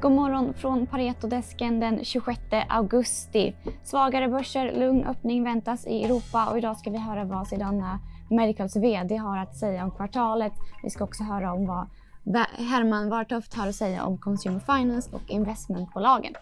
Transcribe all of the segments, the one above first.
God morgon från Paretodesken den 26 augusti. Svagare börser, lugn öppning väntas i Europa och idag ska vi höra vad Sedana Medicals VD har att säga om kvartalet. Vi ska också höra om vad Herman Wartoft har att säga om Consumer Finance och investmentbolagen.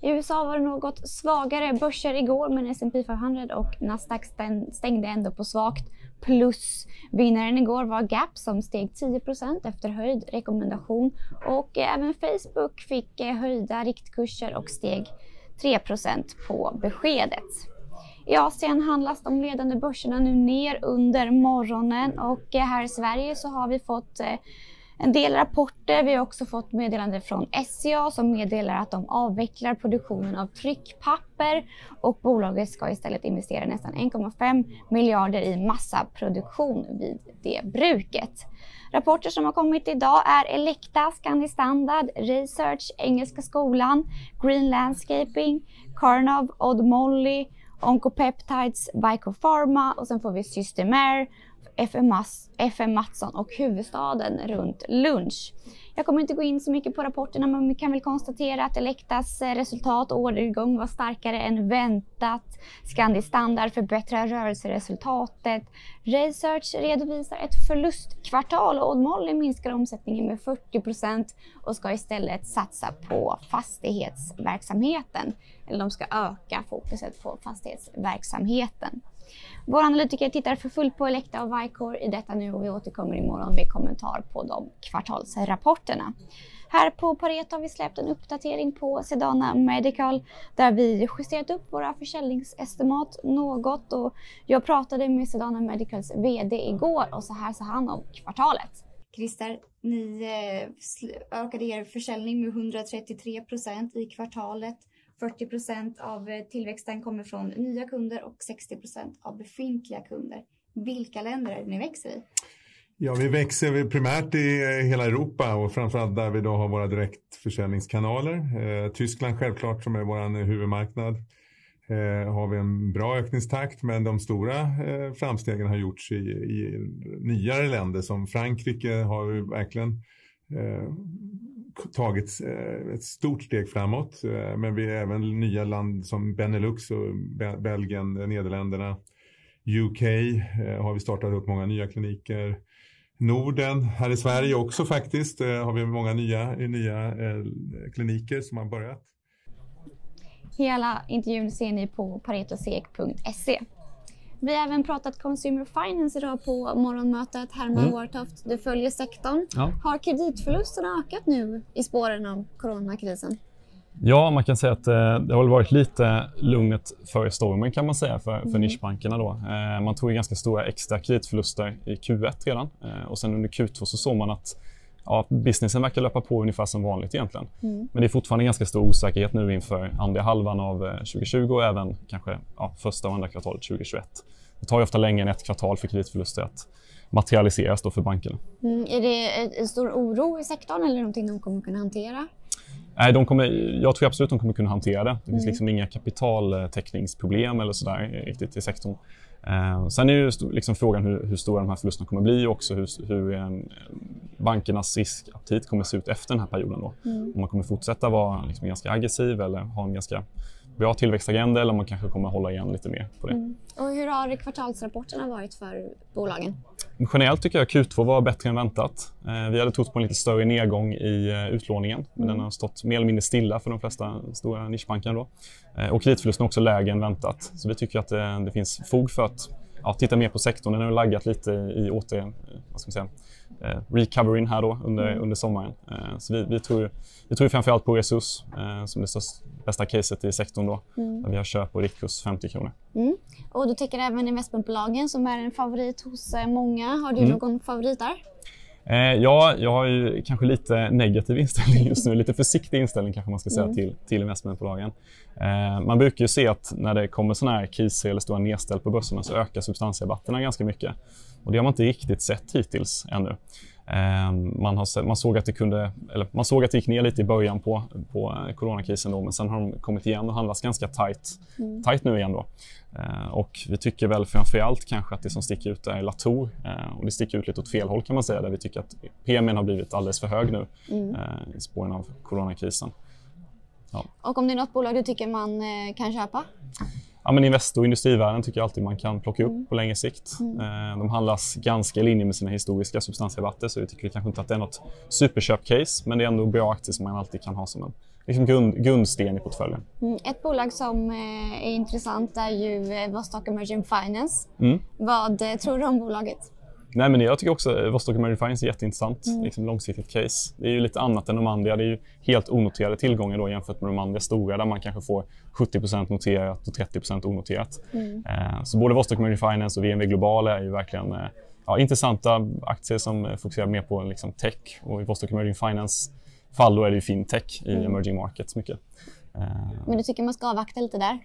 I USA var det något svagare börser igår men S&P 500 och Nasdaq stängde ändå på svagt plus. Vinnaren igår var Gap som steg 10% efter höjd rekommendation och eh, även Facebook fick eh, höjda riktkurser och steg 3% på beskedet. I Asien handlas de ledande börserna nu ner under morgonen och eh, här i Sverige så har vi fått eh, en del rapporter. Vi har också fått meddelande från SCA som meddelar att de avvecklar produktionen av tryckpapper och bolaget ska istället investera nästan 1,5 miljarder i massaproduktion vid det bruket. Rapporter som har kommit idag är Elekta, Scandi Standard, Research, Engelska skolan, Green Landscaping, Carnov, Odd Molly, Oncopeptides, Pharma och sen får vi Systemair FM, Mattsson och huvudstaden runt lunch. Jag kommer inte gå in så mycket på rapporterna men vi kan väl konstatera att Elektas eh, resultat och orderingång var starkare än väntat. Scandi Standard förbättrar rörelseresultatet. Research redovisar ett förlustkvartal och Odd Molly minskar omsättningen med 40 procent och ska istället satsa på fastighetsverksamheten. Eller de ska öka fokuset på fastighetsverksamheten. Våra analytiker tittar för fullt på Elekta och Vicor i detta nu och vi återkommer imorgon med kommentar på de kvartalsrapporterna. Här på Pareto har vi släppt en uppdatering på Sedana Medical där vi justerat upp våra försäljningsestimat något och jag pratade med Sedana Medicals VD igår och så här sa han om kvartalet. Christer, ni eh, ökade er försäljning med 133 procent i kvartalet 40 procent av eh, tillväxten kommer från nya kunder och 60 procent av befintliga kunder. Vilka länder är det ni växer i? Ja, vi växer primärt i eh, hela Europa och framförallt där vi då har våra direktförsäljningskanaler. Eh, Tyskland självklart som är vår huvudmarknad. Har vi en bra ökningstakt men de stora framstegen har gjorts i, i nyare länder som Frankrike har vi verkligen tagit eh, ett stort steg framåt. Eh, men vi är även nya land som Benelux och Belgien, eh, Nederländerna. UK har vi startat upp många nya kliniker. Norden, här i Sverige också faktiskt, har vi många nya, nya kliniker som har börjat. Hela intervjun ser ni på paretosek.se. Vi har även pratat Consumer Finance idag på morgonmötet. Herman mm. Wartoft, du följer sektorn. Ja. Har kreditförlusterna ökat nu i spåren av coronakrisen? Ja, man kan säga att eh, det har varit lite lugnet före stormen kan man säga för, för mm. nischbankerna. Då. Eh, man tog ganska stora extra kreditförluster i Q1 redan eh, och sen under Q2 så såg man att ja, businessen verkar löpa på ungefär som vanligt egentligen. Mm. Men det är fortfarande ganska stor osäkerhet nu inför andra halvan av 2020 och även kanske ja, första och andra kvartalet 2021. Det tar ju ofta längre än ett kvartal för kreditförluster att materialiseras då för bankerna. Mm, är det en stor oro i sektorn eller någonting de kommer kunna hantera? Nej, de kommer, jag tror absolut de kommer kunna hantera det. Det finns mm. liksom inga kapitaltäckningsproblem eller sådär riktigt i sektorn. Eh, sen är ju liksom frågan hur, hur, stora de här förlusterna kommer bli och också hur, hur eh, bankernas riskaptit kommer se ut efter den här perioden. Då. Mm. Om man kommer fortsätta vara liksom ganska aggressiv eller ha en ganska bra tillväxtagenda eller man kanske kommer hålla igen lite mer på det. Mm. Och hur har kvartalsrapporterna varit för bolagen? Generellt tycker jag Q2 var bättre än väntat. Eh, vi hade trott på en lite större nedgång i eh, utlåningen men mm. den har stått mer eller mindre stilla för de flesta stora nischbankerna. Då. Eh, och kreditförlusten är också lägre än väntat. Så vi tycker att det, det finns fog för att ja, titta mer på sektorn. Den har laggat lite i åter, vad ska man säga, eh, recoveryn här då under, mm. under sommaren. Eh, så vi, vi, tror, vi tror framförallt på Resurs eh, som det största, bästa caset i sektorn då. Mm. Där vi har köp och riktkurs 50 kronor. Mm. Och du tycker även investmentbolagen som är en favorit hos eh, många. Har du mm. någon favorit där? Eh, ja, jag har ju kanske lite negativ inställning just nu. Lite försiktig inställning kanske man ska säga mm. till, till investmentbolagen. Eh, man brukar ju se att när det kommer sådana här kriser eller stora nedställ på börserna så ökar substansrabatterna ganska mycket. Och det har man inte riktigt sett hittills ännu. Ehm, man, har, man, såg att det kunde, eller man såg att det gick ner lite i början på, på eh, coronakrisen då, men sen har de kommit igen och handlas ganska tight, mm. tight nu igen. Då. Ehm, och vi tycker väl framför allt kanske att det som sticker ut är Latour ehm, och det sticker ut lite åt fel håll kan man säga där vi tycker att PMen har blivit alldeles för hög nu mm. i spåren av coronakrisen. Ja. Och om det är något bolag du tycker man kan köpa? Ja, men Investor och industrivärden tycker jag alltid man kan plocka upp mm. på längre sikt. Mm. Eh, de handlas ganska i linje med sina historiska substansrabatter så vi tycker kanske inte att det är något superköpcase men det är ändå bra aktier som man alltid kan ha som en liksom grund, grundsten i portföljen. Mm. Ett bolag som eh, är intressant är ju eh, Vostok Emerging Finance. Mm. Vad tror du om bolaget? Nej, men jag tycker också Vostok Emerging Finance är jätteintressant. Mm. Liksom långsiktigt case. Det är ju lite annat än de andra. Det är ju helt onoterade tillgångar då jämfört med de andra stora där man kanske får 70% noterat och 30 onoterat. Mm. Eh, så både Vostok Emerging Finance och VNV Global är ju verkligen eh, ja, intressanta aktier som fokuserar mer på liksom, tech. Och i Vostok Emerging Finance fall då är det ju fintech i mm. emerging markets mycket. Eh. Men du tycker man ska avvakta lite där?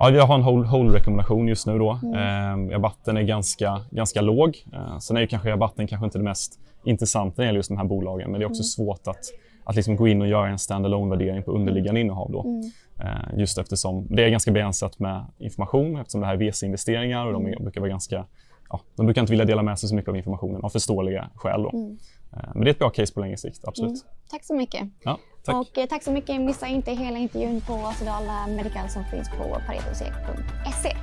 Ja, jag har en hold-rekommendation just nu. Då. Mm. Rabatten är ganska, ganska låg. Eh, sen är ju kanske rabatten kanske inte det mest intressanta när det gäller just de här bolagen. Men det är också mm. svårt att, att liksom gå in och göra en standalone värdering på underliggande innehav. Då. Mm. Eh, just eftersom det är ganska begränsat med information eftersom det här är VC-investeringar och de är, brukar vara ganska Ja, de brukar inte vilja dela med sig så mycket av informationen av förståeliga skäl. Då. Mm. Eh, men det är ett bra case på längre sikt, absolut. Mm. Tack så mycket. Ja, tack. Och eh, tack så mycket. Missa inte hela intervjun på Svedala Medical som finns på paretosek.se.